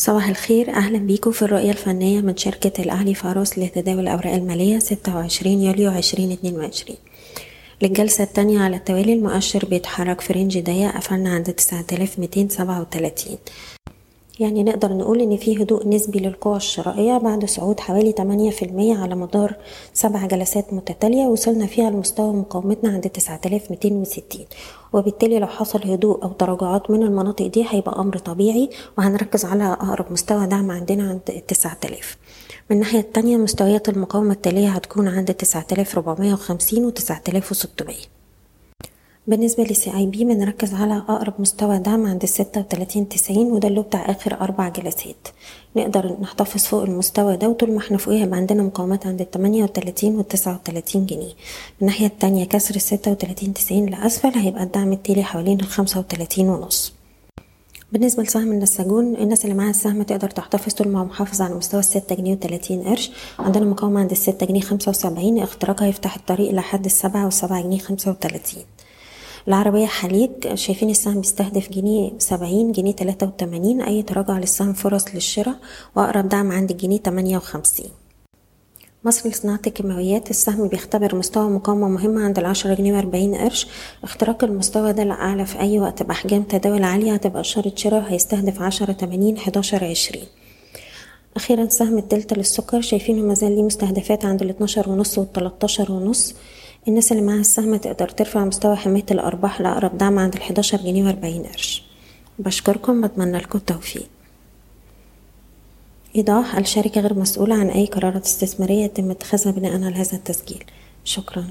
صباح الخير. أهلا بيكم في الرؤية الفنية من شركة الأهلي فاروس لتداول الأوراق المالية 26 يوليو 2022 للجلسة التانية على التوالي المؤشر بيتحرك في رينج ضيق قفلنا عند 9237 يعني نقدر نقول إن في هدوء نسبي للقوى الشرائية بعد صعود حوالي 8% على مدار سبع جلسات متتالية وصلنا فيها لمستوى مقاومتنا عند 9260 وبالتالي لو حصل هدوء أو تراجعات من المناطق دي هيبقى أمر طبيعي وهنركز على أقرب مستوى دعم عندنا عند 9000 من الناحية التانية مستويات المقاومة التالية هتكون عند 9450 و 9600 بالنسبة لسي آي بي بنركز على أقرب مستوى دعم عند الستة وتلاتين تسعين وده اللي بتاع آخر أربع جلسات. نقدر نحتفظ فوق المستوى ده وطول ما إحنا فوقيه هيبقى عندنا مقاومات عند التمانية وتلاتين والتسعة وتلاتين جنيه. من الناحية التانية كسر الستة وتلاتين تسعين لأسفل هيبقى الدعم التالي حوالين الخمسة وتلاتين ونص. بالنسبة لسهم النساجون الناس اللي معاها السهم تقدر تحتفظ طول ما هو محافظ على مستوى الستة جنيه وتلاتين قرش. عندنا مقاومة عند الستة جنيه خمسة وسبعين اختراقها يفتح الطريق لحد السبعة والسبعة جنيه خمسة وتلاتين. العربية حليج شايفين السهم بيستهدف جنيه سبعين جنيه تلاتة وتمانين أي تراجع للسهم فرص للشراء وأقرب دعم عند الجنيه تمانية وخمسين. مصر لصناعة الكيماويات السهم بيختبر مستوى مقاومة مهمة عند العشرة جنيه وأربعين قرش. اختراق المستوى ده لأعلى في أي وقت بأحجام تداول عالية هتبقى إشارة شراء هيستهدف عشرة تمانين حداشر عشرين. أخيرا سهم الدلتا للسكر شايفينه مازال ليه مستهدفات عند الاتناشر ونص والتلاتاشر ونص. الناس اللي معاها السهم تقدر ترفع مستوى حماية الأرباح لأقرب دعم عند الحداشر جنيه وأربعين قرش. بشكركم بتمنى لكم التوفيق. إيضاح الشركة غير مسؤولة عن أي قرارات استثمارية يتم اتخاذها بناء على هذا التسجيل. شكراً.